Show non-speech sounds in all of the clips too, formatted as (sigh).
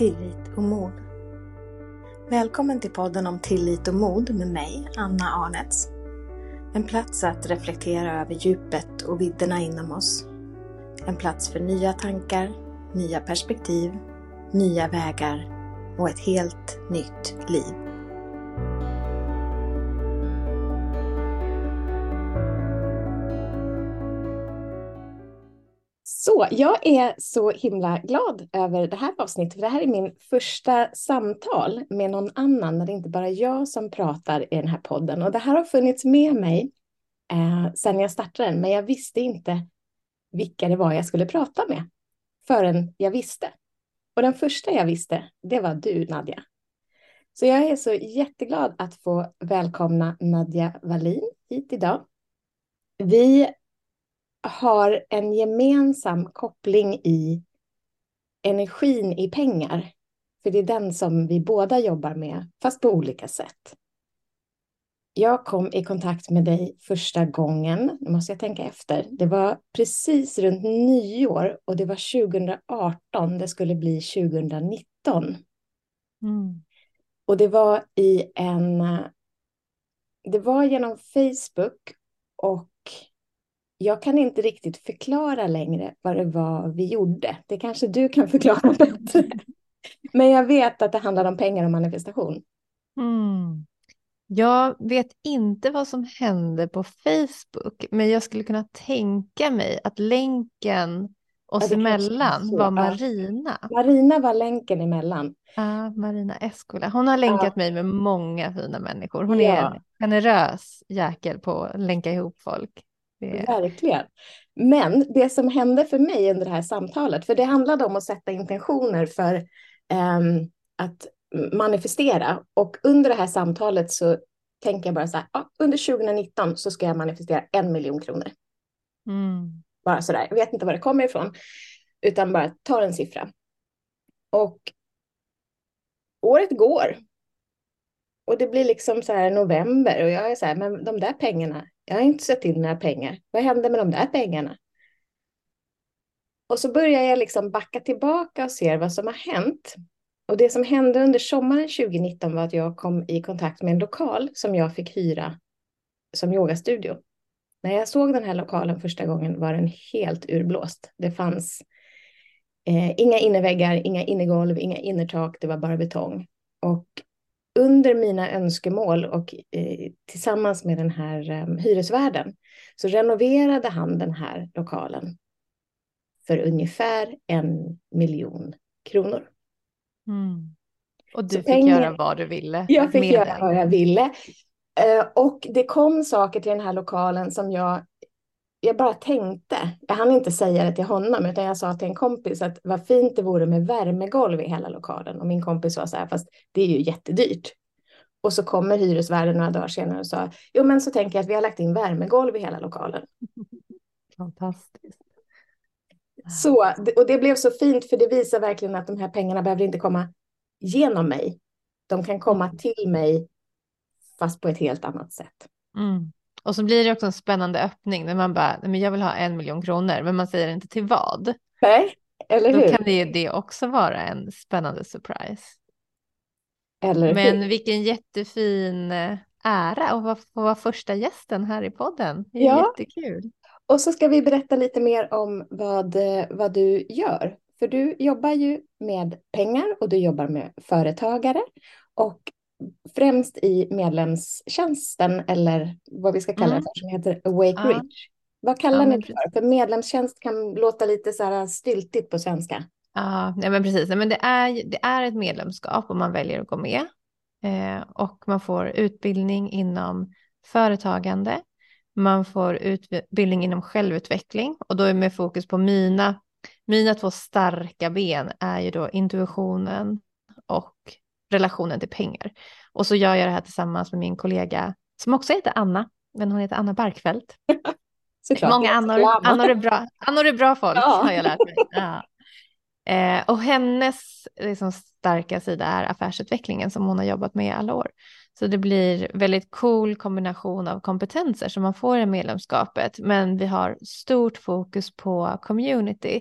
tillit och mod. Välkommen till podden om tillit och mod med mig, Anna Arnets. En plats att reflektera över djupet och vidderna inom oss. En plats för nya tankar, nya perspektiv, nya vägar och ett helt nytt liv. Så jag är så himla glad över det här avsnittet. För det här är min första samtal med någon annan när det är inte bara jag som pratar i den här podden. Och det här har funnits med mig eh, sedan jag startade den, men jag visste inte vilka det var jag skulle prata med förrän jag visste. Och den första jag visste, det var du Nadja. Så jag är så jätteglad att få välkomna Nadja Wallin hit idag. Vi har en gemensam koppling i energin i pengar. För det är den som vi båda jobbar med, fast på olika sätt. Jag kom i kontakt med dig första gången, nu måste jag tänka efter, det var precis runt nyår och det var 2018, det skulle bli 2019. Mm. Och det var i en, det var genom Facebook och jag kan inte riktigt förklara längre vad det var vi gjorde. Det kanske du kan förklara (laughs) bättre. Men jag vet att det handlar om pengar och manifestation. Mm. Jag vet inte vad som hände på Facebook, men jag skulle kunna tänka mig att länken oss ja, emellan var Marina. Marina var länken emellan. Ja, Marina Eskola. Hon har länkat ja. mig med många fina människor. Hon ja. är en generös jäkel på att länka ihop folk. Det... Verkligen. Men det som hände för mig under det här samtalet, för det handlade om att sätta intentioner för um, att manifestera. Och under det här samtalet så tänker jag bara så här, ja, under 2019 så ska jag manifestera en miljon kronor. Mm. Bara så där, jag vet inte var det kommer ifrån, utan bara ta en siffra. Och året går. Och det blir liksom så här november och jag är så här, men de där pengarna, jag har inte sett in några pengar. Vad hände med de där pengarna? Och så börjar jag liksom backa tillbaka och ser vad som har hänt. Och det som hände under sommaren 2019 var att jag kom i kontakt med en lokal som jag fick hyra som yogastudio. När jag såg den här lokalen första gången var den helt urblåst. Det fanns eh, inga innerväggar, inga innergolv, inga innertak, det var bara betong. Och under mina önskemål och eh, tillsammans med den här eh, hyresvärden så renoverade han den här lokalen för ungefär en miljon kronor. Mm. Och du så fick pengar, göra vad du ville. Jag fick göra den. vad jag ville. Eh, och det kom saker till den här lokalen som jag jag bara tänkte, jag hann inte säga det till honom, utan jag sa till en kompis att vad fint det vore med värmegolv i hela lokalen. Och min kompis sa så här, fast det är ju jättedyrt. Och så kommer hyresvärden några dagar senare och sa, jo men så tänker jag att vi har lagt in värmegolv i hela lokalen. (laughs) Fantastiskt. Så, och det blev så fint för det visar verkligen att de här pengarna behöver inte komma genom mig. De kan komma mm. till mig fast på ett helt annat sätt. Mm. Och så blir det också en spännande öppning när man bara, men jag vill ha en miljon kronor, men man säger inte till vad. Nej, eller hur? Då kan det, det också vara en spännande surprise. Eller men hur? vilken jättefin eh, ära att få vara första gästen här i podden. Det är ja. jättekul. Och så ska vi berätta lite mer om vad, eh, vad du gör. För du jobbar ju med pengar och du jobbar med företagare. Och främst i medlemstjänsten eller vad vi ska kalla mm. det för som heter Awake ja. Rich. Vad kallar ja, ni det för? För medlemstjänst kan låta lite så här styltigt på svenska. Ja, nej, men precis. Nej, men det, är, det är ett medlemskap om man väljer att gå med. Eh, och man får utbildning inom företagande. Man får utbildning inom självutveckling och då är med fokus på mina, mina två starka ben är ju då intuitionen och relationen till pengar. Och så gör jag det här tillsammans med min kollega som också heter Anna, men hon heter Anna. (laughs) Såklart. Många Annor, Annor, är bra, Annor är bra folk ja. har jag lärt mig. Ja. Eh, och hennes liksom, starka sida är affärsutvecklingen som hon har jobbat med i alla år. Så det blir väldigt cool kombination av kompetenser som man får i medlemskapet. Men vi har stort fokus på community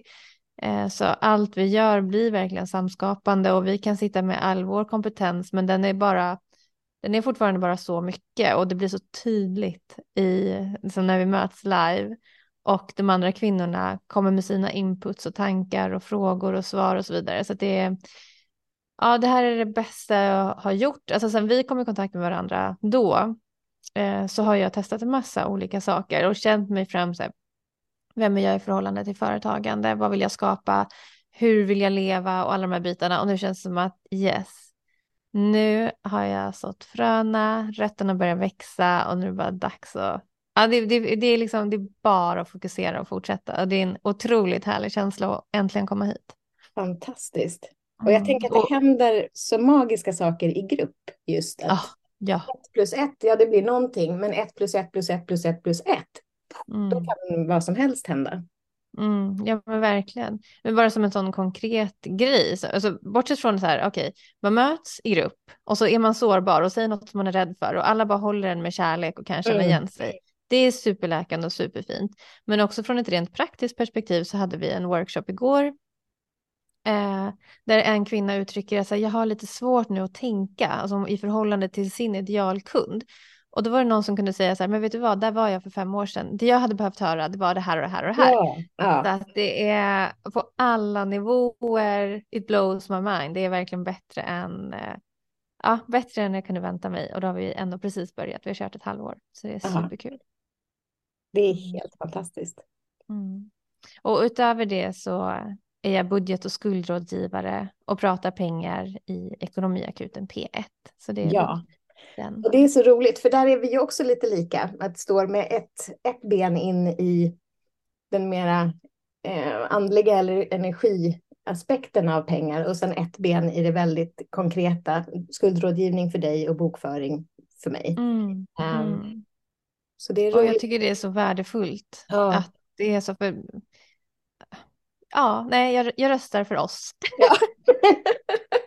Eh, så allt vi gör blir verkligen samskapande och vi kan sitta med all vår kompetens men den är bara den är fortfarande bara så mycket och det blir så tydligt i, liksom när vi möts live och de andra kvinnorna kommer med sina inputs och tankar och frågor och svar och så vidare. Så det är, ja det här är det bästa jag har gjort. Alltså sen vi kom i kontakt med varandra då eh, så har jag testat en massa olika saker och känt mig fram så här, vem är jag i förhållande till företagande, vad vill jag skapa, hur vill jag leva och alla de här bitarna och nu känns det som att yes, nu har jag sått fröna, rötterna börjar växa och nu är det bara dags att Ja, det, det, det, är liksom, det är bara att fokusera och fortsätta. Och det är en otroligt härlig känsla att äntligen komma hit. Fantastiskt. Och jag tänker att det mm. händer så magiska saker i grupp just. Att ah, ja. ett plus ett, ja det blir någonting, men ett plus ett plus ett plus ett plus ett. Mm. Då kan vad som helst hända. Mm, ja men verkligen. Men bara som en sån konkret grej. Så, alltså, bortsett från så här, okej, okay, man möts i grupp och så är man sårbar och säger något som man är rädd för och alla bara håller en med kärlek och kan känna mm. igen sig. Det är superläkande och superfint. Men också från ett rent praktiskt perspektiv så hade vi en workshop igår eh, där en kvinna uttrycker att jag har lite svårt nu att tänka alltså, i förhållande till sin idealkund. Och då var det någon som kunde säga så här, men vet du vad, där var jag för fem år sedan. Det jag hade behövt höra, det var det här och det här och det här. Ja, ja. Så att det är på alla nivåer, it blows my mind. Det är verkligen bättre än, eh, ja, bättre än jag kunde vänta mig. Och då har vi ändå precis börjat, vi har kört ett halvår. Så det är Aha. superkul. Det är helt fantastiskt. Mm. Och utöver det så är jag budget och skuldrådgivare och pratar pengar i Ekonomiakuten P1. Så det är ja. Den. Och det är så roligt, för där är vi ju också lite lika. Att stå med ett, ett ben in i den mera eh, andliga eller energiaspekten av pengar och sen ett ben i det väldigt konkreta, skuldrådgivning för dig och bokföring för mig. Mm. Um, så det är och jag tycker det är så värdefullt ja. att det är så för... Ja, nej, jag, jag röstar för oss. Ja. (laughs)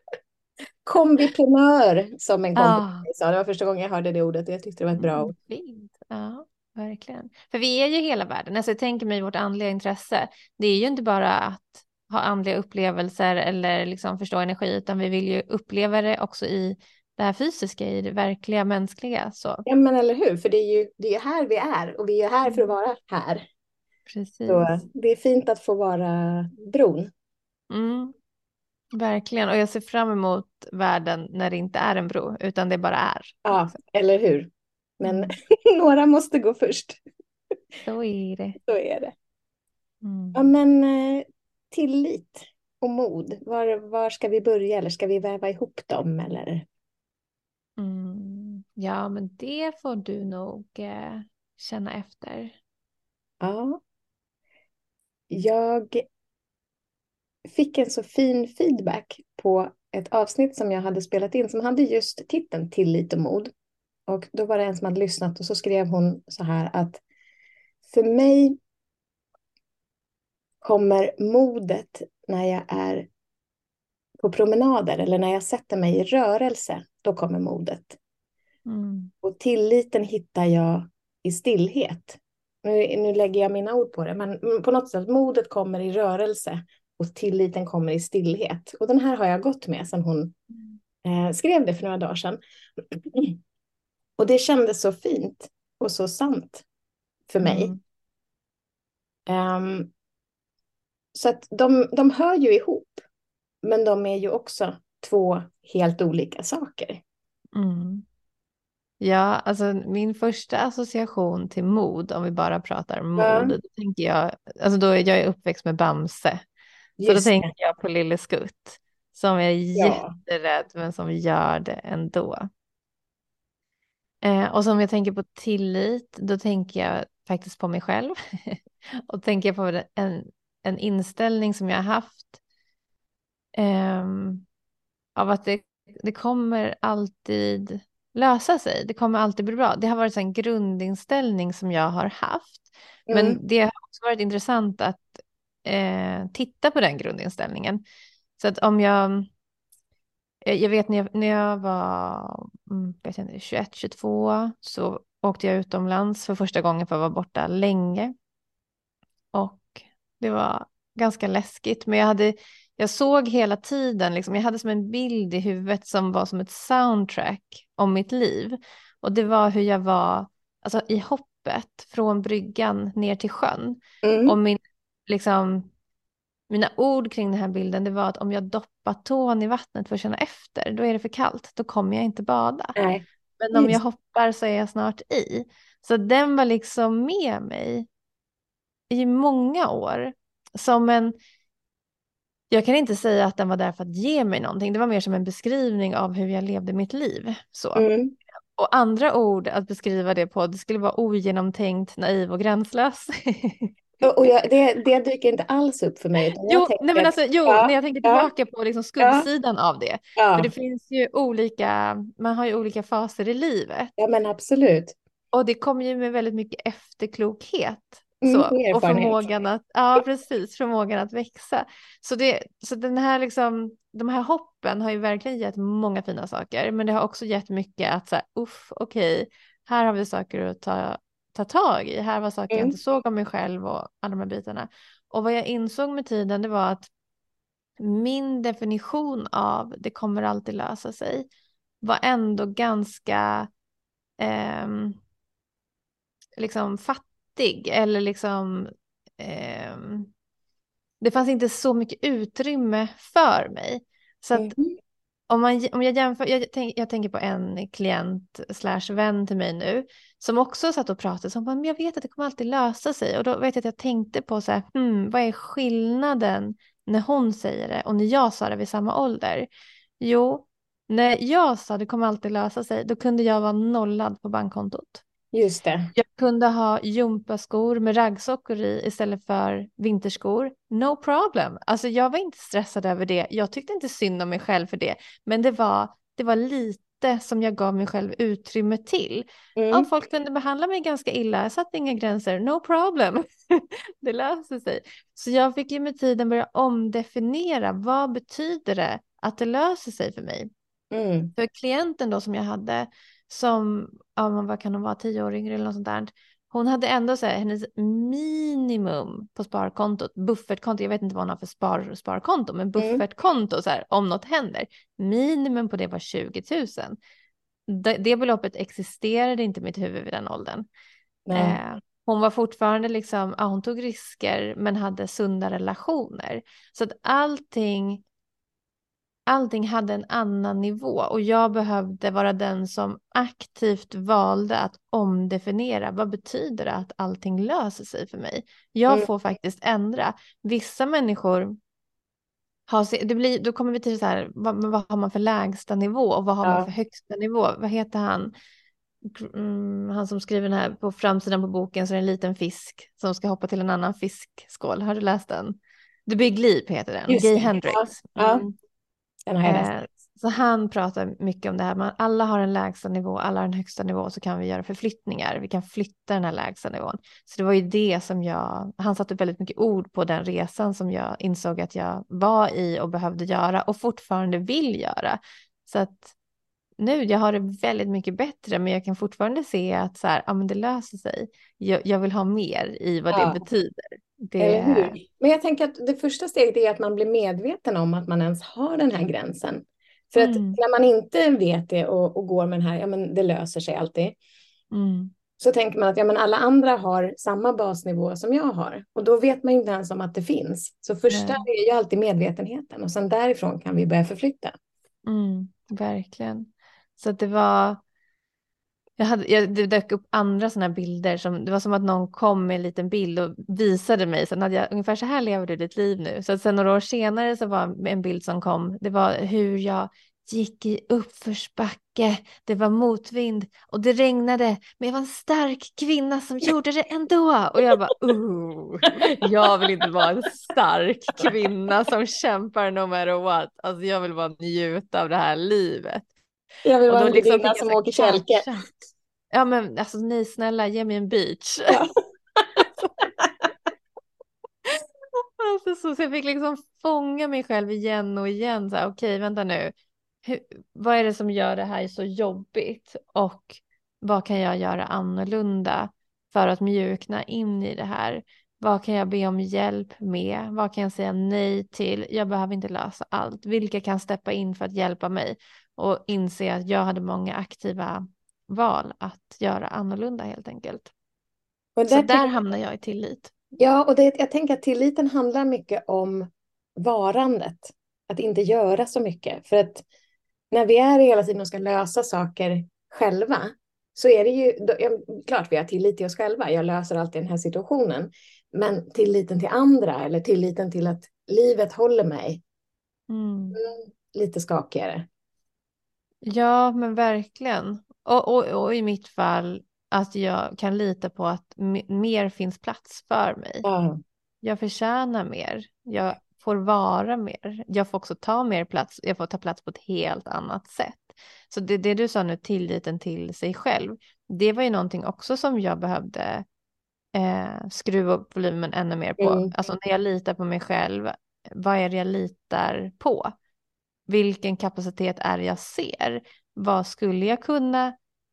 Kombiprenör som en kompis ja. sa. Det var första gången jag hörde det ordet och jag tyckte det var ett bra mm, ord. Fint. Ja, verkligen. För vi är ju hela världen. Alltså jag tänker mig vårt andliga intresse. Det är ju inte bara att ha andliga upplevelser eller liksom förstå energi, utan vi vill ju uppleva det också i det här fysiska, i det verkliga mänskliga. Så. Ja, men eller hur, för det är ju det är här vi är och vi är här för att mm. vara här. Precis. Så det är fint att få vara bron. Mm. Verkligen, och jag ser fram emot världen när det inte är en bro, utan det bara är. Ja, eller hur. Men mm. (laughs) några måste gå först. Så är det. Så är det. Mm. Ja, men eh, tillit och mod, var, var ska vi börja? Eller ska vi väva ihop dem? Eller? Mm. Ja, men det får du nog eh, känna efter. Ja. Jag fick en så fin feedback på ett avsnitt som jag hade spelat in som hade just titeln Tillit och mod. Och då var det en som hade lyssnat och så skrev hon så här att för mig kommer modet när jag är på promenader eller när jag sätter mig i rörelse, då kommer modet. Mm. Och tilliten hittar jag i stillhet. Nu, nu lägger jag mina ord på det, men på något sätt modet kommer i rörelse och tilliten kommer i stillhet. Och den här har jag gått med sedan hon eh, skrev det för några dagar sedan. (clears throat) Och det kändes så fint och så sant för mig. Mm. Um, så att de, de hör ju ihop, men de är ju också två helt olika saker. Mm. Ja, alltså min första association till mod, om vi bara pratar mod, ja. tänker jag, alltså då är jag uppväxt med Bamse. Så då tänker jag på Lille Skutt som är ja. jätterädd men som gör det ändå. Eh, och som jag tänker på tillit, då tänker jag faktiskt på mig själv. (laughs) och tänker jag på en, en inställning som jag har haft. Eh, av att det, det kommer alltid lösa sig. Det kommer alltid bli bra. Det har varit en grundinställning som jag har haft. Mm. Men det har också varit intressant att eh, titta på den grundinställningen. Så att om jag, eh, jag vet när jag, när jag var mm, vet inte, 21, 22 så åkte jag utomlands för första gången för att vara borta länge. Och det var ganska läskigt. Men jag, hade, jag såg hela tiden, liksom, jag hade som en bild i huvudet som var som ett soundtrack om mitt liv. Och det var hur jag var alltså, i hoppet från bryggan ner till sjön. Mm. Och min, liksom, mina ord kring den här bilden det var att om jag doppar tån i vattnet för att känna efter, då är det för kallt, då kommer jag inte bada. Nej. Men om jag hoppar så är jag snart i. Så den var liksom med mig i många år. Som en, jag kan inte säga att den var där för att ge mig någonting, det var mer som en beskrivning av hur jag levde mitt liv. Så. Mm. Och andra ord att beskriva det på, det skulle vara ogenomtänkt, naiv och gränslös. (laughs) Och jag, det, det dyker inte alls upp för mig. Jo, nej men alltså, jo ja, när jag tänker tillbaka ja, på liksom skuggsidan ja, av det. För det finns ju olika, man har ju olika faser i livet. Ja men absolut. Och det kommer ju med väldigt mycket efterklokhet. Mm, så, och förmågan att, ja precis, förmågan att växa. Så, det, så den här liksom, de här hoppen har ju verkligen gett många fina saker, men det har också gett mycket att så här, uff, okej, okay, här har vi saker att ta ta tag i. Här var saker mm. jag inte såg om mig själv och alla de här bitarna. Och vad jag insåg med tiden det var att min definition av det kommer alltid lösa sig var ändå ganska eh, liksom fattig eller liksom eh, det fanns inte så mycket utrymme för mig. Så att mm om, man, om jag jämför, jag, tänk, jag tänker på en klient slash vän till mig nu som också satt och pratade som men jag vet att det kommer alltid lösa sig och då vet jag att jag tänkte på så här, hmm, vad är skillnaden när hon säger det och när jag sa det vid samma ålder? Jo, när jag sa det kommer alltid lösa sig, då kunde jag vara nollad på bankkontot. Just det. Jag kunde ha gympaskor med raggsockor i istället för vinterskor. No problem. Alltså jag var inte stressad över det. Jag tyckte inte synd om mig själv för det. Men det var, det var lite som jag gav mig själv utrymme till. Mm. Ja, folk kunde behandla mig ganska illa. Jag satte inga gränser. No problem. (laughs) det löser sig. Så jag fick ju med tiden börja omdefiniera. Vad betyder det att det löser sig för mig? Mm. För klienten då som jag hade som, ja, vad kan hon vara, tio år yngre eller något sånt där. Hon hade ändå så här, hennes minimum på sparkontot, buffertkonto, jag vet inte vad hon har för spar, sparkonto, men mm. buffertkonto så här, om något händer, minimum på det var 20 000. Det, det beloppet existerade inte i mitt huvud vid den åldern. Eh, hon var fortfarande liksom, ja, hon tog risker men hade sunda relationer. Så att allting allting hade en annan nivå och jag behövde vara den som aktivt valde att omdefiniera vad betyder det att allting löser sig för mig. Jag mm. får faktiskt ändra. Vissa människor har, det blir, då kommer vi till så här, vad, vad har man för lägsta nivå och vad har ja. man för högsta nivå? Vad heter han? Mm, han som skriver den här på framsidan på boken så är det en liten fisk som ska hoppa till en annan fiskskål. Har du läst den? The Big Leap heter den, Just Gay Hendrix. Ja. Mm. Den har jag läst. Eh, så han pratar mycket om det här, man, alla har en lägsta nivå, alla har en högsta nivå, så kan vi göra förflyttningar, vi kan flytta den här lägsta nivån. Så det var ju det som jag, han satte väldigt mycket ord på den resan som jag insåg att jag var i och behövde göra och fortfarande vill göra. Så att nu, jag har det väldigt mycket bättre, men jag kan fortfarande se att så här, ja, men det löser sig. Jag, jag vill ha mer i vad ja. Det betyder. Det... Men jag tänker att det första steget är att man blir medveten om att man ens har den här gränsen. För att mm. när man inte vet det och, och, går med den här, ja men det löser sig alltid. Mm. Så tänker man att ja, men alla andra har samma basnivå som jag har. Och då vet man inte ens om att det finns. Så första Nej. är ju alltid medvetenheten och sen därifrån kan vi börja förflytta. Mm, verkligen. Så det var, jag hade, jag, det dök upp andra sådana bilder som det var som att någon kom med en liten bild och visade mig. Sen hade jag ungefär så här lever du ditt liv nu. Så att sen några år senare så var en bild som kom. Det var hur jag gick i uppförsbacke. Det var motvind och det regnade. Men jag var en stark kvinna som gjorde det ändå. Och jag bara, oh, jag vill inte vara en stark kvinna som kämpar no matter what. Alltså jag vill bara njuta av det här livet. Jag vill vara en liksom gudinna som åker kälke. Ja men alltså nej snälla ge mig en beach. Ja. (laughs) alltså, så, så jag fick liksom fånga mig själv igen och igen. Okej okay, vänta nu. Hur, vad är det som gör det här så jobbigt? Och vad kan jag göra annorlunda för att mjukna in i det här? Vad kan jag be om hjälp med? Vad kan jag säga nej till? Jag behöver inte lösa allt. Vilka kan steppa in för att hjälpa mig? Och inse att jag hade många aktiva val att göra annorlunda helt enkelt. Där Så där hamnar jag i tillit. Ja, och det, jag tänker att tilliten handlar mycket om varandet. Att inte göra så mycket. För att när vi är hela tiden och ska lösa saker själva så är det ju, då, ja, klart vi har tillit till oss själva, jag löser alltid den här situationen. Men tilliten till andra eller tilliten till att livet håller mig mm lite skakigare. Ja, men verkligen. Och, och, och, i mitt fall att jag kan lita på att mer finns plats för mig. Mm. Jag förtjänar mer. Jag får vara mer. Jag får också ta mer plats. Jag får ta plats på ett helt annat sätt. Så det, det du sa nu, tilliten till sig själv, det var ju någonting också som jag behövde eh, skruva upp volymen ännu mer på. Mm. Alltså när jag litar på mig själv, vad är det jag litar på? Vilken kapacitet är jag ser? Vad skulle jag kunna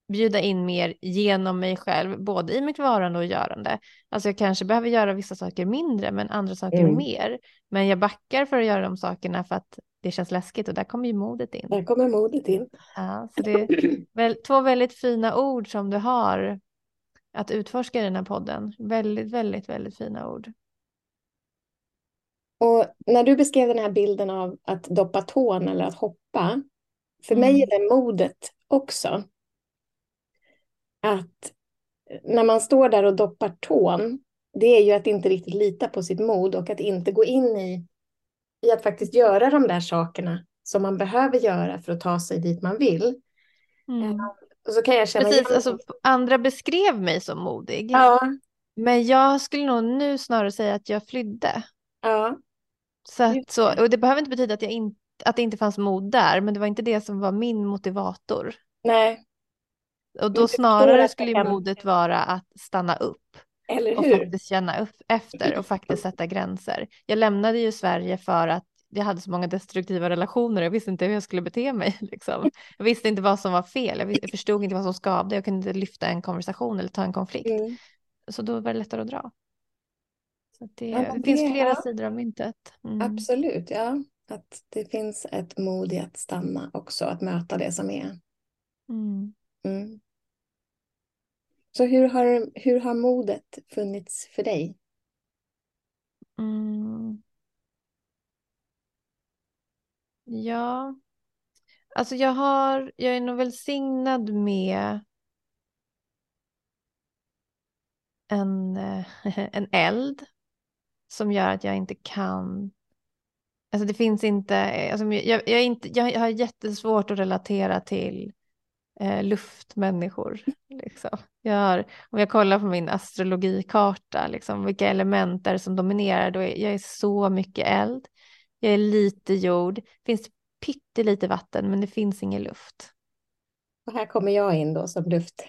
bjuda in mer genom mig själv, både i mitt varande och görande. Alltså jag kanske behöver göra vissa saker mindre, men andra saker mm. mer. Men jag backar för att göra de sakerna för att det känns läskigt och där kommer ju modet in. Där kommer modet in. Ja, så det är väl, två väldigt fina ord som du har att utforska i den här podden. Väldigt, väldigt, väldigt fina ord. Och när du beskrev den här bilden av att doppa tån eller att hoppa, för mm. mig är det modet också. Att när man står där och doppar tån, det är ju att inte riktigt lita på sitt mod och att inte gå in i, i att faktiskt göra de där sakerna som man behöver göra för att ta sig dit man vill. Mm. Och så kan jag känna Precis, alltså, andra beskrev mig som modig. Ja. Men jag skulle nog nu snarare säga att jag flydde. Ja. Så, att, så och det behöver inte betyda att, jag in, att det inte fanns mod där, men det var inte det som var min motivator. Nej. Och då snarare skulle kan... modet vara att stanna upp. Och faktiskt känna upp efter och faktiskt sätta gränser. Jag lämnade ju Sverige för att jag hade så många destruktiva relationer. Jag visste inte hur jag skulle bete mig. (laughs) Liksom. Jag visste inte vad som var fel. Jag, förstod inte vad som skavde. Jag kunde inte lyfta en konversation eller ta en konflikt. Mm. Så då var det lättare att dra. Så det, ja, det finns flera ja. sidor av myntet. Mm. Absolut, ja. Att det finns ett mod i att stanna också, att möta det som är. Mm. Mm. Så hur har, hur har modet funnits för dig? Mm. Ja, alltså jag har, jag är nog välsignad med en, (laughs) en eld som gör att jag inte kan Alltså det finns inte, alltså jag, jag, är inte, jag har jättesvårt att relatera till eh, luftmänniskor. Liksom. Jag har, om jag kollar på min astrologikarta, liksom, vilka element är som dominerar, då är jag är så mycket eld. Jag är lite jord, det finns pyttelite vatten men det finns ingen luft. Och här kommer jag in då som luft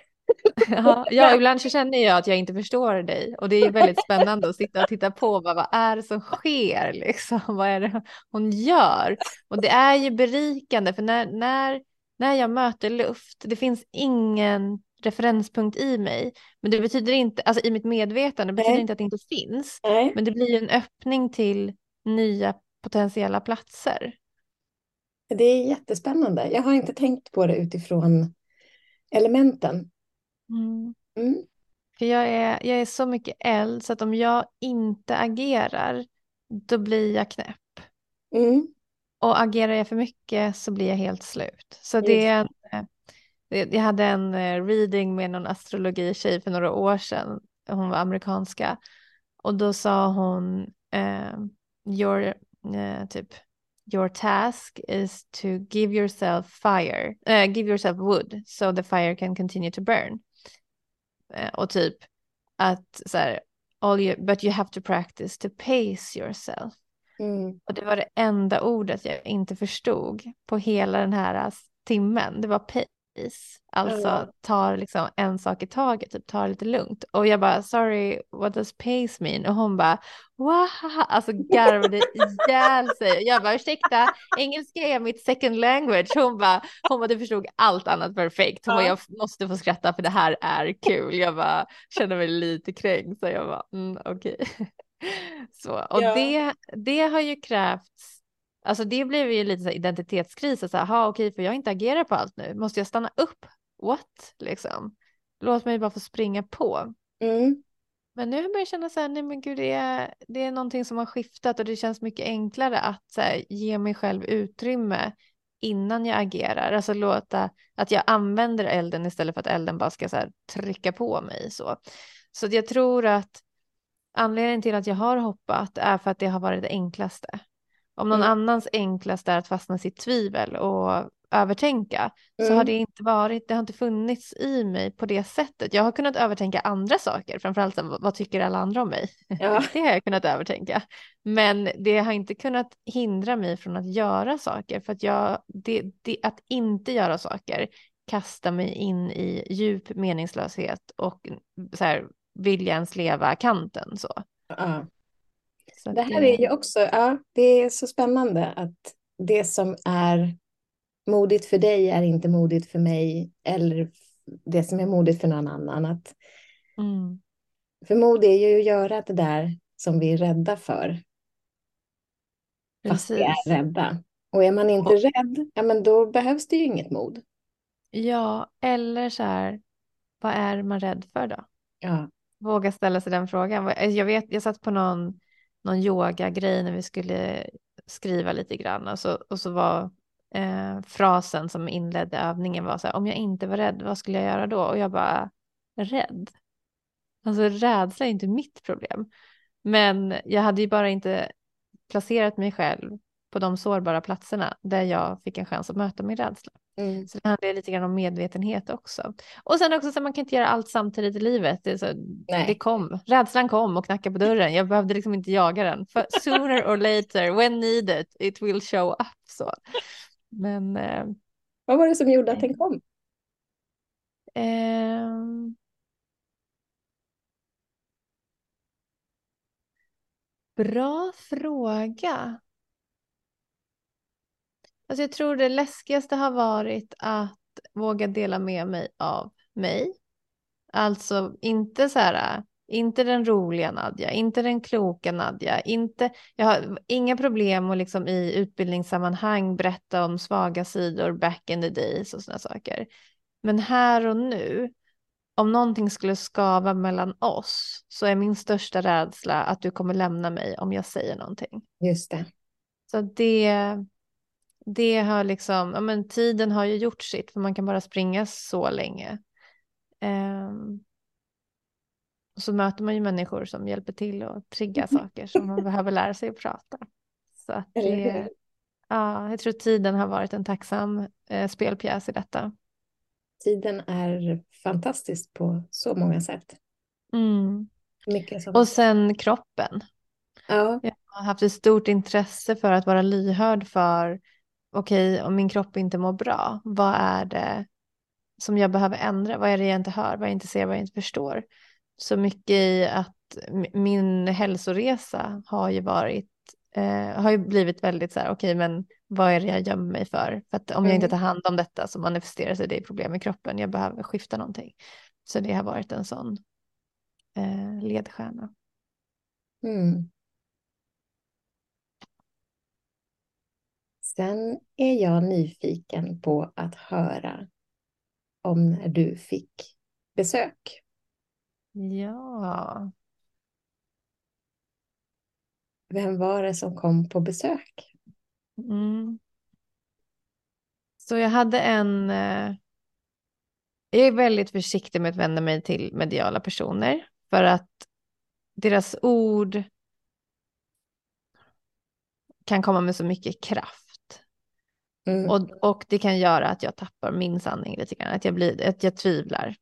ja, ja, ibland så känner jag att jag inte förstår dig och det är väldigt spännande att sitta och titta på vad, vad är det som sker, liksom, (laughs) vad är det hon gör? Och det är ju berikande för när, när, när jag möter luft, det finns ingen referenspunkt i mig, men det betyder inte, alltså i mitt medvetande, det betyder Nej. inte att det inte finns, Nej. men det blir en öppning till nya potentiella platser. Det är jättespännande. Jag har inte tänkt på det utifrån elementen. Mm. Mm. För jag är, jag är så mycket eld så att om jag inte agerar då blir jag knäpp. Mm. Och agerar jag för mycket så blir jag helt slut. Så det är en, eh, jag hade en eh, reading med någon astrologi-tjej för några år sedan. Hon var amerikanska. Och då sa hon, uh, your, uh, typ, your task is to give yourself fire, uh, give yourself wood so the fire can continue to burn. Eh, och typ att så här, all you, but you have to practice to pace yourself. Mm. Och det var det enda ordet jag inte förstod på hela den här timmen. Det var pace. Alltså mm. tar liksom en sak i taget, typ tar lite lugnt. Och jag bara, sorry, what does pace mean? Och hon bara, wow, alltså garvade ihjäl sig. Jag bara, ursäkta, engelska är mitt second language. Hon bara, hon bara, du förstod allt annat perfekt. Hon bara, jag måste få skratta för det här är kul. Jag bara, känner mig lite kränkt. Så jag bara, mm, okej. Okay. (laughs) så, och Ja. det, det har ju krävts, alltså det blev ju lite så identitetskris, så här, okej, för jag inte agerar på allt nu, måste jag stanna upp? What, liksom? Låt mig bara få springa på. Mm. Men nu har jag känna så här, nej men gud, det är, det är någonting som har skiftat och det känns mycket enklare att så här, ge mig själv utrymme innan jag agerar. Alltså låta att jag använder elden istället för att elden bara ska så här, trycka på mig. Så, så att jag tror att anledningen till att jag har hoppat är för att det har varit det enklaste. Om någon Mm. annans enklaste är att fastna i sitt tvivel och övertänka så har Mm. det inte varit, det har inte funnits i mig på det sättet. Jag har kunnat övertänka andra saker, framförallt vad tycker alla andra om mig? Ja. (laughs) Det har jag kunnat övertänka. Men det har inte kunnat hindra mig från att göra saker för att jag, det, det, att inte göra saker kastar mig in i djup meningslöshet och så här, vill jag ens leva kanten så. Ja. Så Det här är ju också, ja, det är så spännande att det som är modigt för dig är inte modigt för mig eller det som är modigt för någon annan. Att, mm, för mod är ju att göra det där som vi är rädda för, fast vi precis. är rädda. Och är man inte rädd, ja men då behövs det ju inget mod. Ja, eller så här, vad är man rädd för då? Ja. Våga ställa sig den frågan. Jag vet, jag satt på någon, någon yogagrej när vi skulle skriva lite grann och så, och så var eh, frasen som inledde övningen var så här, om jag inte var rädd, vad skulle jag göra då? Och jag bara, rädd? Alltså rädsla är inte mitt problem. Men jag hade ju bara inte placerat mig själv på de sårbara platserna där jag fick en chans att möta min rädsla. Mm. Så det handlar lite grann om medvetenhet också. Och sen också så att man kan inte göra allt samtidigt i livet. Det, så, det kom, rädslan kom och knackade på dörren. Jag behövde liksom inte jaga den. För (laughs) sooner or later, when needed, it will show up. Så. Men eh, Vad var det som gjorde att den kom? ehm, bra fråga. Alltså jag tror det läskigaste har varit att våga dela med mig av mig. Alltså inte så här, inte den roliga Nadja, inte den kloka Nadja, inte, jag har inga problem att liksom i utbildningssammanhang berätta om svaga sidor back in the days och sådana saker. Men här och nu, om någonting skulle skava mellan oss så är min största rädsla att du kommer lämna mig om jag säger någonting. Just det. Så det, det har liksom, ja men tiden har ju gjort sitt för man kan bara springa så länge. Ehm, och så möter man ju människor som hjälper till att trigga saker som man behöver lära sig att prata. Så att det, hur? ja, jag tror tiden har varit en tacksam eh, spelpjäs i detta. Tiden är fantastisk på så många sätt. Mm. Som... Och sen kroppen. Ja, Jag har haft ett stort intresse för att vara lyhörd för, okej, om min kropp inte mår bra, vad är det som jag behöver ändra? Vad är det jag inte hör, vad jag inte ser, vad jag inte förstår? Så mycket i att min hälsoresa har ju varit, eh, har ju blivit väldigt så här, okej, men vad är det jag gömmer mig för? För att om jag inte Mm. tar hand om detta så manifesterar sig det i problem i kroppen. Jag behöver skifta någonting. Så det har varit en sån eh, ledstjärna. Mm. Sen är jag nyfiken på att höra om när du fick besök. Ja, Vem var det som kom på besök? Mm. Så jag hade en... eh, Jag är väldigt försiktig med att vända mig till mediala personer för att deras ord kan komma med så mycket kraft. Mm. Och, och det kan göra att jag tappar min sanning lite grann, att jag, blir, att jag tvivlar.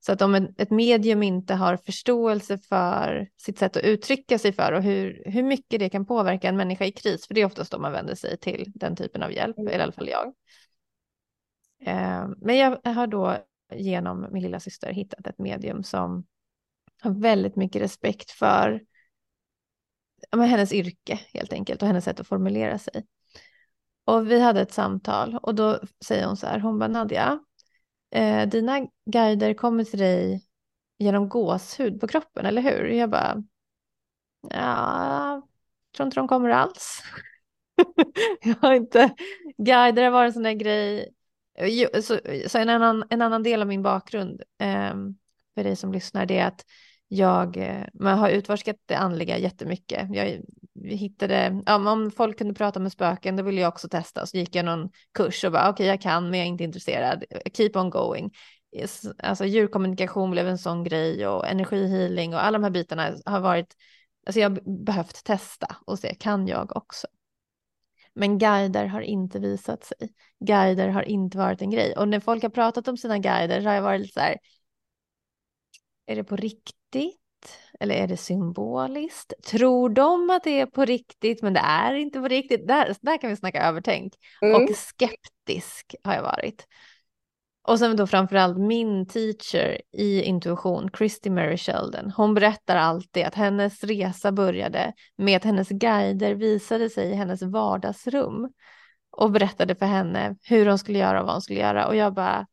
Så att om ett, ett medium inte har förståelse för sitt sätt att uttrycka sig för och hur, hur mycket det kan påverka en människa i kris, för det är oftast då man vänder sig till den typen av hjälp, eller i alla fall jag. Eh, men jag har då genom min lilla syster hittat ett medium som har väldigt mycket respekt för men hennes yrke helt enkelt och hennes sätt att formulera sig. Och vi hade ett samtal och då säger hon så här, hon bara Nadja, eh, dina guider kommer till dig genom gåshud på kroppen, eller hur? Jag bara, Ja, tror inte de kommer alls. (laughs) jag har inte, guider har varit en sån där grej. Så, så en, annan, en annan del av min bakgrund eh, för dig som lyssnar det är att jag eh, man har utforskat det andliga jättemycket. Jag hittade, ja, om folk kunde prata med spöken, då ville jag också testa. Så gick jag någon kurs och bara, okej, okay, jag kan, men jag är inte intresserad. Keep on going. Alltså djurkommunikation blev en sån grej och energihealing och alla de här bitarna har varit, alltså jag har behövt testa och se, kan jag också? Men guider har inte visat sig. Guider har inte varit en grej. Och när folk har pratat om sina guider så har jag varit lite så här, är det på riktigt? Eller är det symboliskt? Tror de att det är på riktigt men det är inte på riktigt? Där, där kan vi snacka övertänk. Mm. Och skeptisk har jag varit. Och sen då framförallt min teacher i intuition, Christy Mary Sheldon, hon berättar alltid att hennes resa började med att hennes guider visade sig i hennes vardagsrum och berättade för henne hur hon skulle göra och vad hon skulle göra. Och jag bara,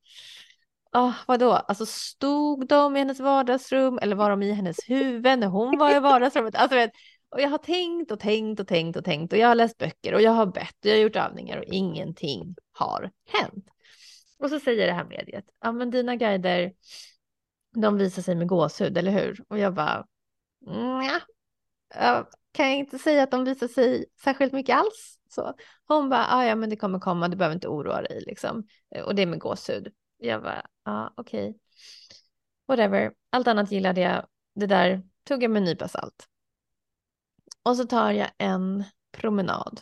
Oh, vadå, alltså stod de i hennes vardagsrum eller var de i hennes huvud när hon var i vardagsrummet? Alltså, vet, och jag har tänkt och tänkt och tänkt och tänkt och jag har läst böcker och jag har bett och jag har gjort övningar och ingenting har hänt. Och så säger det här mediet, ja men dina guider, de visar sig med gåshud, eller hur? Och jag bara, jag kan jag inte säga att de visar sig särskilt mycket alls. Så hon bara, ah, ja men det kommer komma, du behöver inte oroa dig liksom. Och det är med gåshud. Jag bara, ja ah, okej. Okay. Whatever, allt annat gillade jag. Det där tog jag med en nypa salt. Och så tar jag en promenad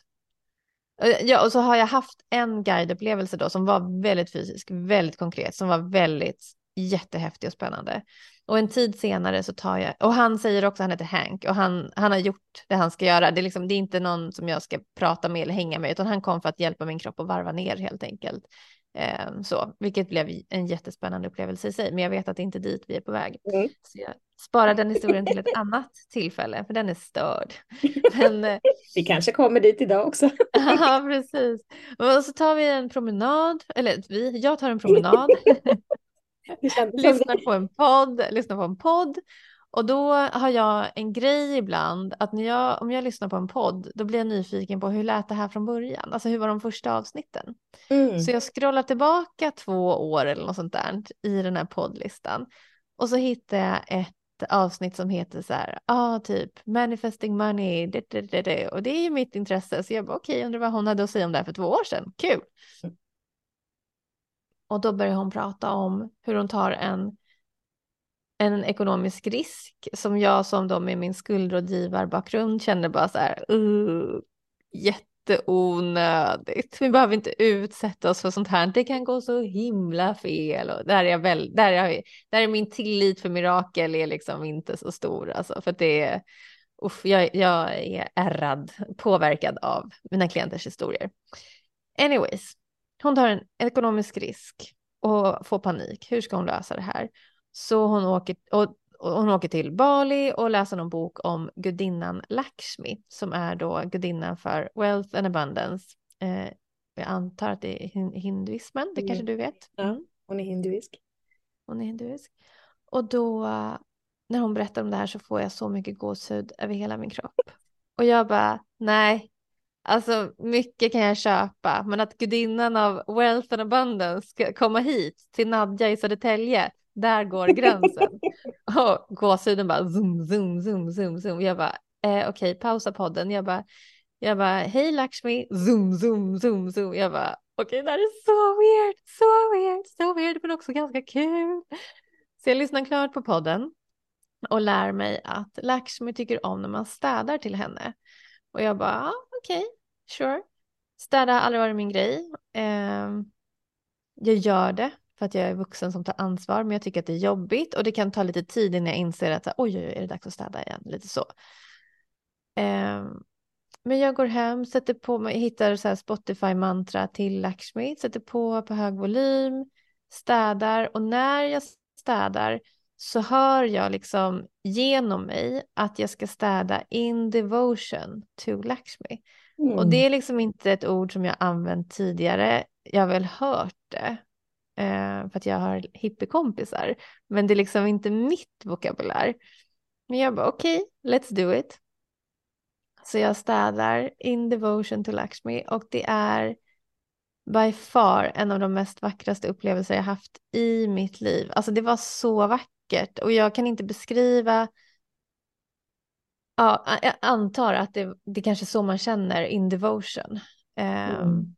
eh, ja, och så har jag haft en guideupplevelse då som var väldigt fysisk, väldigt konkret, som var väldigt jättehäftig och spännande. Och en tid senare så tar jag, och han säger också, han heter Hank, och han, han har gjort det han ska göra. Det är, liksom, det är inte någon som jag ska prata med eller hänga med, utan han kom för att hjälpa min kropp att varva ner helt enkelt. Eh, så, vilket blev en jättespännande upplevelse i sig, men jag vet att det är inte dit vi är på väg. Mm. Så jag sparar den historien till ett annat tillfälle, för den är störd. (laughs) Men, eh, vi kanske kommer dit idag också. (laughs) ja, precis. Och så tar vi en promenad, eller vi, jag tar en promenad. (laughs) lyssnar på en podd, lyssnar på en podd och då har jag en grej ibland att när jag, om jag lyssnar på en podd, då blir jag nyfiken på hur lät det här från början? Alltså hur var de första avsnitten? Mm. Så jag scrollar tillbaka två år eller något sånt där i den här poddlistan. Och så hittar jag ett avsnitt som heter så här, ja ah, typ manifesting money, det, det, det, och det är ju mitt intresse. Så jag bara okej, okay, undrar vad hon hade att säga om det här för två år sedan, kul. Mm. Och då börjar hon prata om hur hon tar en en ekonomisk risk som jag som då med min skuldrådgivarbakgrund känner bara så här, uh, jätteonödigt. Vi behöver inte utsätta oss för sånt här. Det kan gå så himla fel. Och där, är jag väl, där, är jag, där är min tillit för mirakel är liksom inte så stor. Alltså, för det är, uff, jag, jag är ärrad, påverkad av mina klienters historier. Anyways, hon tar en ekonomisk risk och får panik. Hur ska hon lösa det här? Så hon åker, och, och hon åker till Bali och läser någon bok om gudinnan Lakshmi som är då gudinnan för wealth and abundance. Eh, jag antar att det är hinduismen, det kanske du vet? Ja, hon är hinduisk. Hon är hinduisk. Och då när hon berättar om det här så får jag så mycket gåshud över hela min kropp. Och jag bara, nej, alltså mycket kan jag köpa, men att gudinnan av wealth and abundance ska komma hit till Nadja i Södertälje, där går gränsen. (laughs) och gåshuden bara zoom, zoom, zoom, zoom, zoom. Jag bara, eh, okej, okay, pausa podden. Jag bara, jag bara, hej Lakshmi, zoom, zoom, zoom, zoom. Jag bara, okej, okay, det här är så weird, så weird, så weird, men också ganska kul. Så jag lyssnar klart på podden och lär mig att Lakshmi tycker om när man städar till henne. Och jag bara, ah, okej, okay, sure. Städa har aldrig varit min grej. Eh, jag gör det för att jag är vuxen som tar ansvar, men jag tycker att det är jobbigt och det kan ta lite tid innan jag inser att oj, oj, oj, är det dags att städa igen, lite så. Um, men jag går hem, sätter på mig, hittar så Spotify-mantra till Lakshmi, sätter på på hög volym, städar och när jag städar så hör jag liksom genom mig att jag ska städa in devotion to Lakshmi. Mm. Och det är liksom inte ett ord som jag använt tidigare. Jag har väl hört det, eh, för att jag har hippiekompisar. Men det är liksom inte mitt vokabulär. Men jag bara okej, okay, let's do it. så jag städar in devotion to Lakshmi och det är by far en av de mest vackraste upplevelser jag haft i mitt liv. Alltså det var så vackert och jag kan inte beskriva Ja, jag antar att det, det kanske är så man känner in devotion. Um, mm.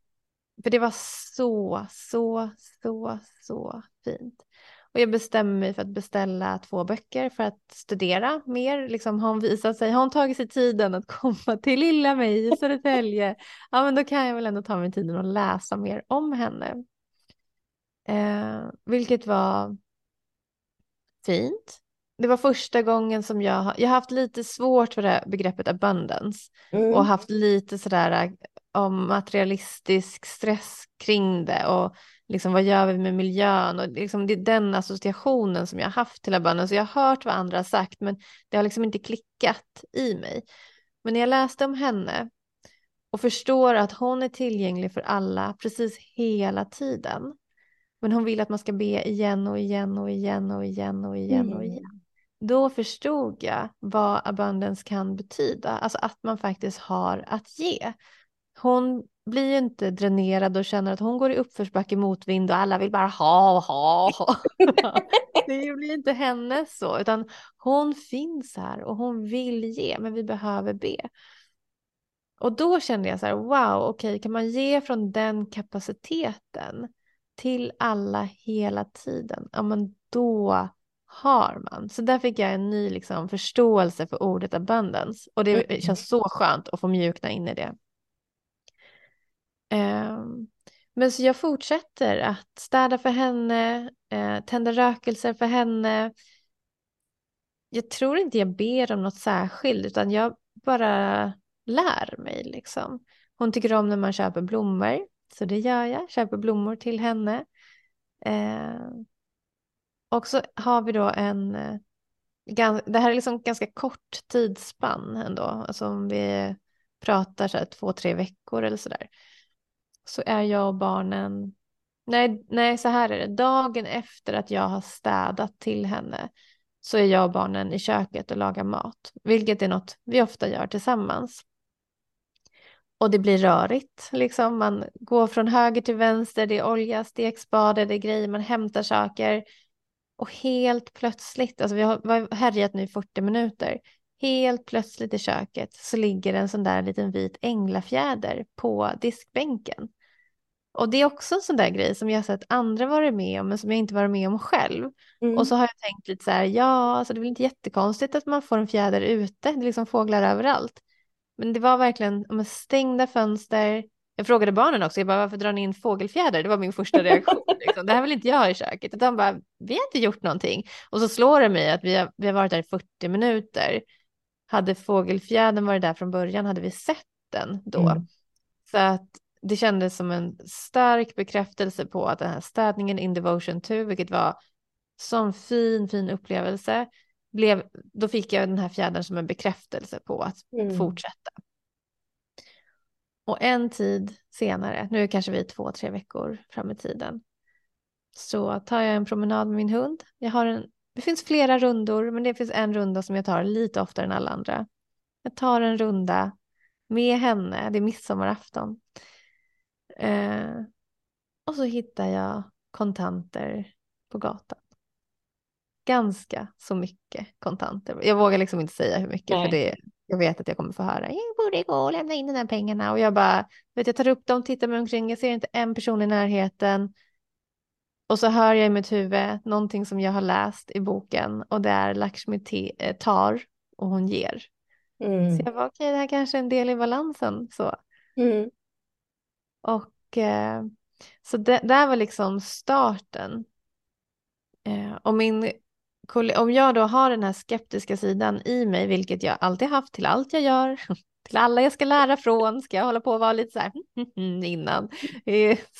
För det var så, så, så, så fint. Och jag bestämmer mig för att beställa två böcker för att studera mer. Liksom har hon visat sig, har hon tagit sig tiden att (laughs) komma till lilla mig i Södertälje, ja men då kan jag väl ändå ta mig tiden att läsa mer om henne. Eh, vilket var fint. Det var första gången som jag, jag har haft lite svårt för det begreppet abundance mm. och haft lite sådär om materialistisk stress kring det och liksom, vad gör vi med miljön? Och liksom, det är den associationen som jag har haft till abundance. Jag har hört vad andra har sagt, men det har liksom inte klickat i mig. Men när jag läste om henne och förstår att hon är tillgänglig för alla precis hela tiden. Men hon vill att man ska be igen och igen och igen och igen och igen mm. och igen. Då förstod jag vad abundance kan betyda, alltså att man faktiskt har att ge. Hon blir ju inte dränerad och känner att hon går i uppförsbacke motvind och alla vill bara ha, ha, ha. (laughs) det blir inte henne så, utan hon finns här och hon vill ge, men vi behöver be. Och då kände jag så här, wow, okej, okay, kan man ge från den kapaciteten till alla hela tiden, ja men då har man. Så där fick jag en ny liksom, förståelse för ordet abundance och det mm. känns så skönt att få mjukna in i det. Ehm, men så jag fortsätter att städa för henne, eh, tända rökelser för henne. Jag tror inte jag ber om något särskilt utan jag bara lär mig liksom. Hon tycker om när man köper blommor så det gör jag, köper blommor till henne. Ehm, och så har vi då en, eh, det här är liksom ganska kort tidsspann ändå, alltså om vi pratar så här två, tre veckor eller sådär så är jag och barnen, nej, nej så här är det, dagen efter att jag har städat till henne så är jag och barnen i köket och lagar mat, vilket är något vi ofta gör tillsammans. Och det blir rörigt, liksom. man går från höger till vänster, det är olja, stekspade, det är grejer, man hämtar saker. Och helt plötsligt, alltså vi har härjat nu i 40 minuter, helt plötsligt i köket så ligger en sån där liten vit änglafjäder på diskbänken. Och det är också en sån där grej som jag har sett andra vara med om men som jag inte varit med om själv. Mm. Och så har jag tänkt lite så här, ja, alltså det är väl inte jättekonstigt att man får en fjäder ute, det är liksom fåglar överallt. Men det var verkligen med stängda fönster. Jag frågade barnen också, jag bara, varför drar ni in fågelfjäder? Det var min första reaktion. (laughs) Liksom. Det här vill inte jag ha i köket. Utan bara, vi har inte gjort någonting. Och så slår det mig att vi har, vi har varit där i 40 minuter. Hade fågelfjädern varit där från början hade vi sett den då. Mm. Så att det kändes som en stark bekräftelse på att den här städningen in devotion to, vilket var sån fin, fin upplevelse, blev, då fick jag den här fjädern som en bekräftelse på att mm. fortsätta. Och en tid senare, nu kanske vi är två, tre veckor fram i tiden, så tar jag en promenad med min hund. Jag har en, det finns flera rundor, men det finns en runda som jag tar lite oftare än alla andra. Jag tar en runda med henne, det är midsommarafton. Eh, och så hittar jag kontanter på gatan. Ganska så mycket kontanter. Jag vågar liksom inte säga hur mycket Nej. för det, jag vet att jag kommer få höra. Jag borde gå och lämna in de här pengarna och jag bara, vet jag tar upp dem, tittar mig omkring, jag ser inte en person i närheten. Och så hör jag i mitt huvud någonting som jag har läst i boken och det är Lakshmi eh, tar och hon ger. Mm. Så jag var okej, okay, det här kanske är en del i balansen. Så. Mm. Och eh, så det där var liksom starten. Eh, och min, om jag då har den här skeptiska sidan i mig, vilket jag alltid haft till allt jag gör, (laughs) till alla jag ska lära från, ska jag hålla på och vara lite så här (laughs) innan.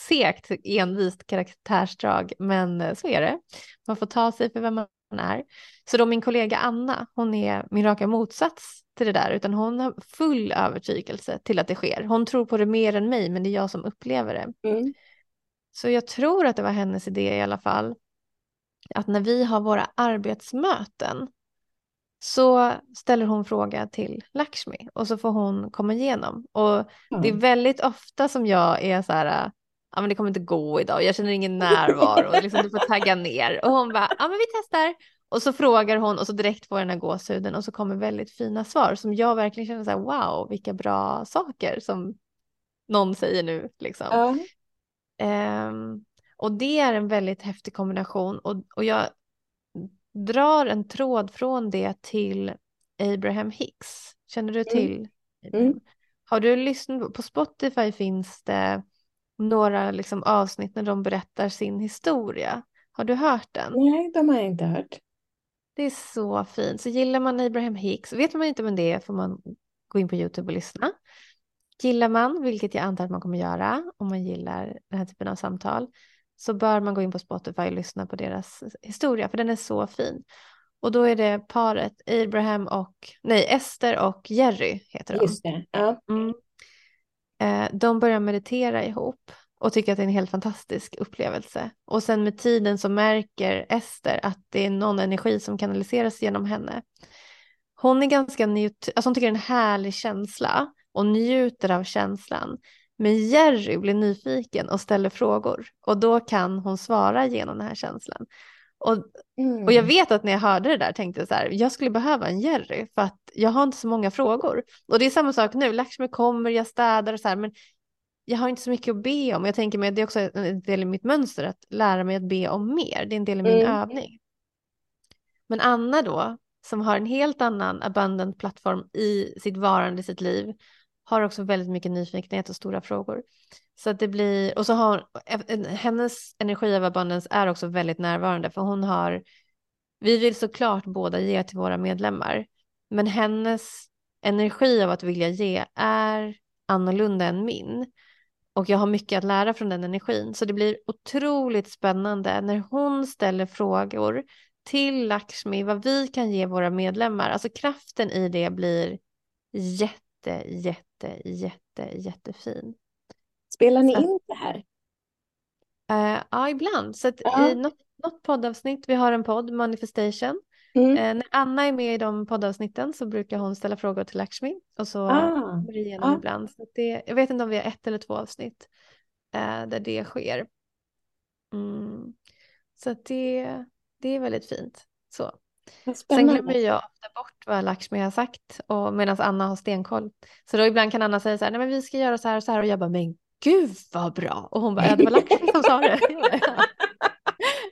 Segt, envist karaktärsdrag, men eh, så är det. Man får ta sig för vem man är. Så då min kollega Anna, hon är min raka motsats till det där, utan hon har full övertygelse till att det sker. Hon tror på det mer än mig, men det är jag som upplever det. Mm. Så jag tror att det var hennes idé i alla fall, att när vi har våra arbetsmöten, så ställer hon fråga till Lakshmi och så får hon komma igenom. Och Ja. det är väldigt ofta som jag är så här, ja men det kommer inte gå idag, jag känner ingen närvaro, och liksom, du får tagga ner. Och hon bara, ja men vi testar. Och så frågar hon och så direkt får jag den här gåshuden och så kommer väldigt fina svar som jag verkligen känner så här, wow, vilka bra saker som någon säger nu liksom. Ja. Ehm, och det är en väldigt häftig kombination och, och jag drar en tråd från det till Abraham Hicks. Känner du till? Abraham? Mm. Har du lyssnat på, på Spotify finns det några liksom avsnitt när de berättar sin historia. Har du hört den? Nej, de har jag inte hört. Det är så fint. Så gillar man Abraham Hicks, vet man inte vem det är får man gå in på YouTube och lyssna. Gillar man, vilket jag antar att man kommer göra om man gillar den här typen av samtal, så bör man gå in på Spotify och lyssna på deras historia, för den är så fin. Och då är det paret Abraham och, nej, Ester och Jerry heter de. Just det. Ja. Mm. Eh, de börjar meditera ihop och tycker att det är en helt fantastisk upplevelse. Och sen med tiden så märker Ester att det är någon energi som kanaliseras genom henne. Hon är ganska alltså hon tycker det är en härlig känsla och njuter av känslan. Men Jerry blir nyfiken och ställer frågor och då kan hon svara genom den här känslan. Och Mm. och jag vet att när jag hörde det där tänkte jag så här, jag skulle behöva en Jerry för att jag har inte så många frågor. Och det är samma sak nu, Lakshmi kommer, jag städar och så här, men jag har inte så mycket att be om. Jag tänker mig att det är också en del i mitt mönster att lära mig att be om mer. Det är en del i min Mm. övning. Men Anna då, som har en helt annan abundant plattform i sitt varande, i sitt liv, har också väldigt mycket nyfikenhet och stora frågor. Så att det blir, och så har hennes energi av abundance är också väldigt närvarande för hon har, vi vill såklart båda ge till våra medlemmar, men hennes energi av att vilja ge är annorlunda än min. Och jag har mycket att lära från den energin, så det blir otroligt spännande när hon ställer frågor till Lakshmi vad vi kan ge våra medlemmar. Alltså kraften i det blir jätte, jätte, jätte, jättefin. Spelar ni Så- in det här? Eh, ja, ibland. Så att Ja. i något, något poddavsnitt, vi har en podd, Manifestation. Mm. Eh, när Anna är med i de poddavsnitten så brukar hon ställa frågor till Lakshmi och så Ah, går det igenom ja. ibland. Så det, jag vet inte om vi har ett eller två avsnitt eh, där det sker. Mm. Så det, det är väldigt fint. Så. Sen glömmer jag ofta bort vad Lakshmi har sagt och medan Anna har stenkoll. Så då ibland kan Anna säga så här, nej men vi ska göra så här och så här och jag bara, men gud vad bra. Och hon bara, ja det var Lakshmi som sa det.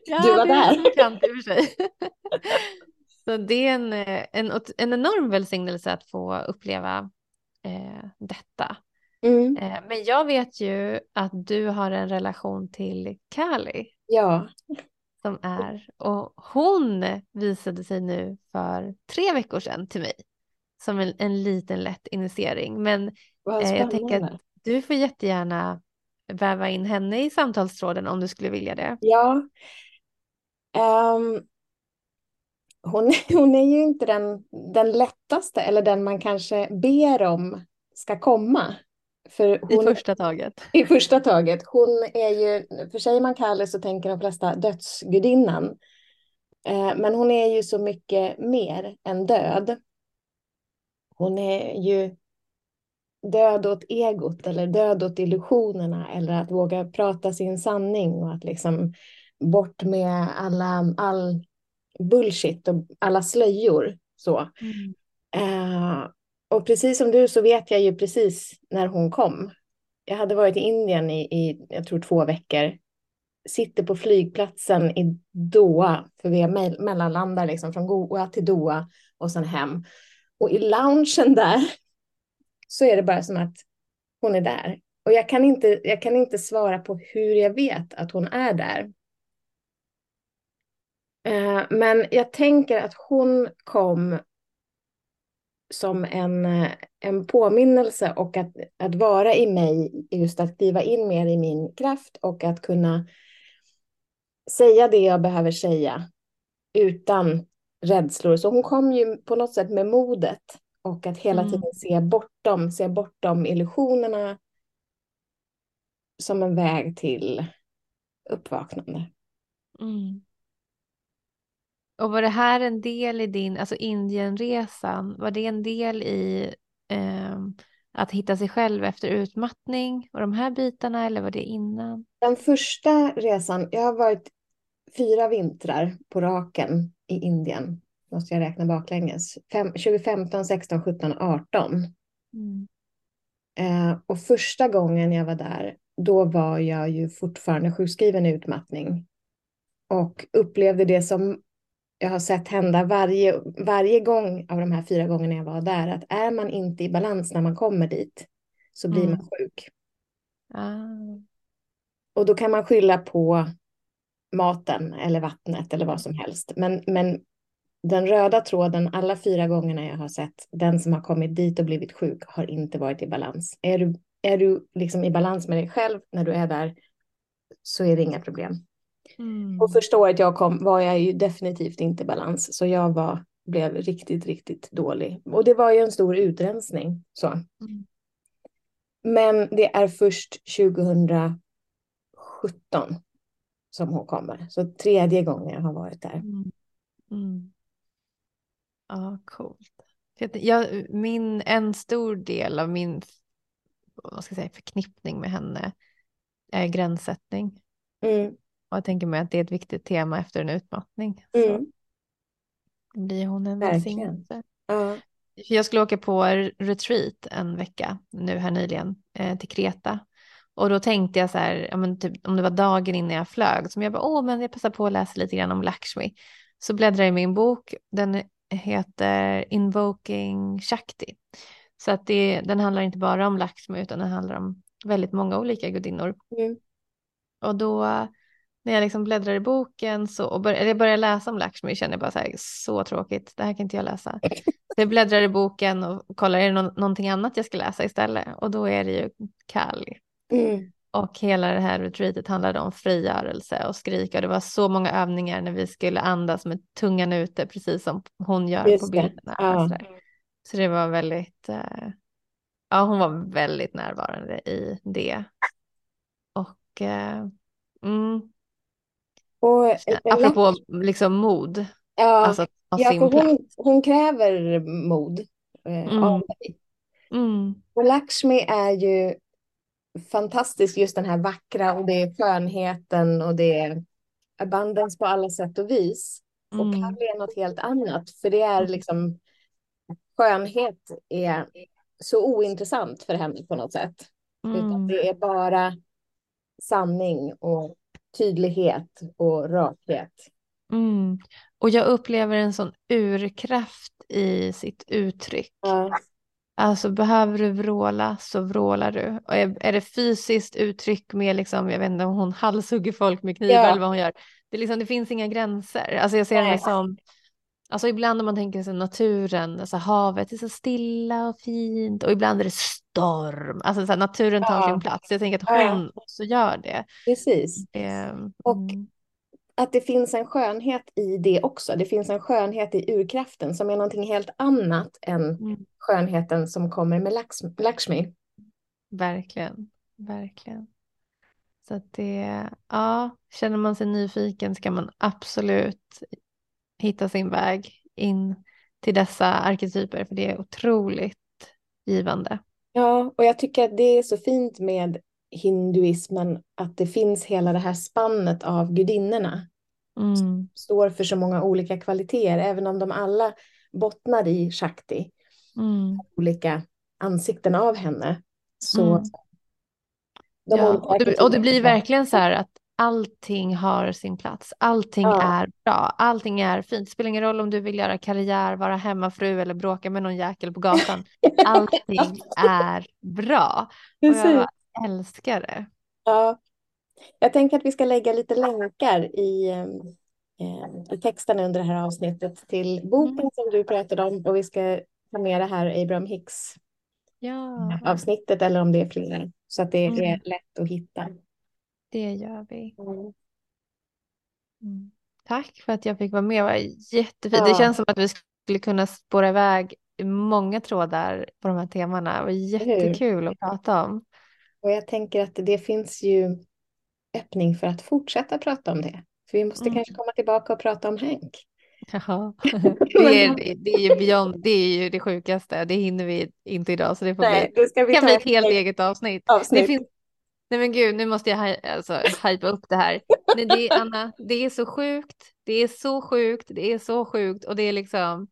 Ja. (laughs) Du var där. bekant i och för sig. (laughs) Så det är en, eh, en, en enorm välsignelse att få uppleva eh, detta. Mm. Eh, men jag vet ju att du har en relation till Kali Ja, som är och hon visade sig nu för tre veckor sedan till mig som en, en liten lätt initiering. Men eh, jag tänker att du får jättegärna väva in henne i samtalstråden om du skulle vilja det. Ja. Ehm, hon, (laughs) hon är ju inte den, den lättaste eller den man kanske ber om ska komma. För I hon, första taget. I första taget. Hon är ju, för säger man Kalle så tänker de flesta dödsgudinnan. Eh, men hon är ju så mycket mer än död. Hon är ju död åt egot eller död åt illusionerna eller att våga prata sin sanning och att liksom bort med alla, all bullshit och alla slöjor. Så. Mm. Eh, och precis som du så vet jag ju precis när hon kom. Jag hade varit i Indien i, i jag tror två veckor. Sitter på flygplatsen i Doha, för vi me- mellanlandar liksom från Goa till Doha och sen hem. Och i loungen där (laughs) så är det bara som att hon är där. Och jag kan inte, jag kan inte svara på hur jag vet att hon är där. Eh, Men jag tänker att hon kom som en, eh, en påminnelse och att, att vara i mig, just att kliva in mer i min kraft och att kunna säga det jag behöver säga utan rädslor. Så hon kom ju på något sätt med modet och att hela Mm. tiden se bortom, se bortom illusionerna som en väg till uppvaknande. Mm. Och var det här en del i din, alltså Indienresan, var det en del i eh, att hitta sig själv efter utmattning och de här bitarna eller var det innan? Den första resan, jag har varit fyra vintrar på raken i Indien, måste jag räkna baklänges. Fem, 2015, 16, 17, 18. Mm. Eh, och första gången jag var där, då var jag ju fortfarande sjukskriven i utmattning. Och upplevde det som jag har sett hända varje, varje gång av de här fyra gångerna jag var där, att är man inte i balans när man kommer dit så blir mm. man sjuk. Ah. Och då kan man skylla på maten eller vattnet eller vad som helst. Men, men den röda tråden alla fyra gångerna jag har sett den som har kommit dit och blivit sjuk har inte varit i balans. Är du, är du liksom i balans med dig själv när du är där så är det inga problem. Mm. Och första året jag kom var jag ju definitivt inte i balans så jag var, blev riktigt, riktigt dålig. Och det var ju en stor utrensning. Så. Mm. Men det är först 2017 som hon kommer. Så tredje gången jag har varit där. Mm. Mm. Ja, coolt. Jag, min, en stor del av min vad ska jag säga, förknippning med henne är gränssättning. Mm. Och jag tänker mig att det är ett viktigt tema efter en utmattning. Mm. Så blir hon en välsignelse. Ja. Jag skulle åka på retreat en vecka nu här nyligen eh, till Kreta. Och då tänkte jag så här, ja, men typ, om det var dagen innan jag flög, som jag bara, åh, men jag passar på att läsa lite grann om Lakshmi. Så bläddrar jag i min bok, den heter Invoking Shakti. Så att det, den handlar inte bara om Lakshmi utan den handlar om väldigt många olika gudinnor. Mm. Och då när jag liksom bläddrar i boken så, och bör, jag börjar läsa om Lakshmi känner jag bara så här, så tråkigt, det här kan inte jag läsa. (laughs) Så jag bläddrar i boken och kollar, är det no någonting annat jag ska läsa istället? Och då är det ju Kali. Mm. Och hela det här retreatet handlade om frigörelse och skrika. Det var så många övningar när vi skulle andas med tungan ute, precis som hon gör Just på bilderna. Ja. Så det var väldigt, uh, ja hon var väldigt närvarande i det. Och uh, mm, och, Apropå liksom mod. Ja, alltså, ja för hon, hon, kräver mod eh, mm. av dig. Mm. Och Lakshmi är ju fantastisk, just den här vackra och det är skönheten och det är abundance på alla sätt och vis. Mm. Och Kali är något helt annat, för det är liksom skönhet är så ointressant för henne på något sätt. Mm. Utan det är bara sanning och tydlighet och rakhet. Mm. Och jag upplever en sån urkraft i sitt uttryck. Ja. Alltså behöver du vråla så vrålar du. Och är, är det fysiskt uttryck med liksom, jag vet inte om hon halshugger folk med knivar ja. eller vad hon gör. Det, liksom, det finns inga gränser. Alltså jag ser henne som, alltså ibland om man tänker sig naturen, alltså havet är så stilla och fint och ibland är det storm. Alltså så här, naturen tar ja. sin plats. Jag tänker att hon också gör det. Precis. Och mm att det finns en skönhet i det också. Det finns en skönhet i urkraften som är någonting helt annat än mm. skönheten som kommer med Lakshmi. Verkligen, verkligen. Så att det, ja, känner man sig nyfiken ska man absolut hitta sin väg in till dessa arketyper för det är otroligt givande. Ja, och jag tycker att det är så fint med hinduismen att det finns hela det här spannet av gudinnorna. Mm. Står för så många olika kvaliteter, även om de alla bottnar i Shakti. Mm. Olika ansikten av henne. Så mm. de ja, och, det, och det blir verkligen så här att allting har sin plats. Allting ja. är bra. Allting är fint. Det spelar ingen roll om du vill göra karriär, vara hemmafru eller bråka med någon jäkel på gatan. (laughs) Allting är bra. Precis. Och jag älskar det. Ja. Jag tänker att vi ska lägga lite länkar i, eh, i texten under det här avsnittet till boken mm. som du pratade om och vi ska ta med det här Abraham Hicks ja. avsnittet eller om det är flera så att det mm. är lätt att hitta. Det gör vi. Mm. mm. Tack för att jag fick vara med. Det var jättefint. Ja. Det känns som att vi skulle kunna spåra iväg många trådar på de här temana. Det var jättekul att prata om. Och jag tänker att det finns ju öppning för att fortsätta prata om det. För vi måste mm. kanske komma tillbaka och prata om Hank. Jaha. (laughs) Det, är, det, är ju beyond, det är ju det sjukaste. Det hinner vi inte idag så det får Nej, bli, det ska vi kan bli ett helt eget avsnitt. avsnitt. Det finns, nej men gud, nu måste jag alltså, hypa upp det här. Nej, det är, Anna, det är så sjukt. Det är så sjukt. Det är så sjukt och det är liksom.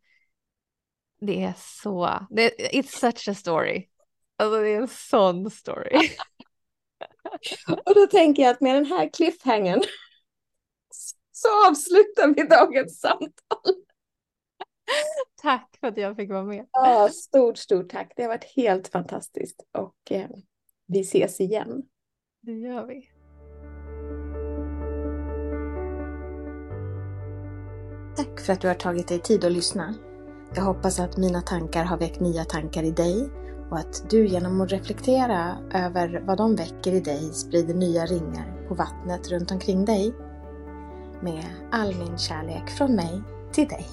Det är så. Det, it's such a story. Alltså det är en sån story. (laughs) och då tänker jag att med den här cliffhangern (laughs) så avslutar vi dagens samtal. (laughs) Tack för att jag fick vara med. Ja, stort, stort tack. Det har varit helt fantastiskt och eh, vi ses igen. Det gör vi. Tack för att du har tagit dig tid att lyssna. Jag hoppas att mina tankar har väckt nya tankar i dig och att du genom att reflektera över vad de väcker i dig sprider nya ringar på vattnet runt omkring dig med all min kärlek från mig till dig.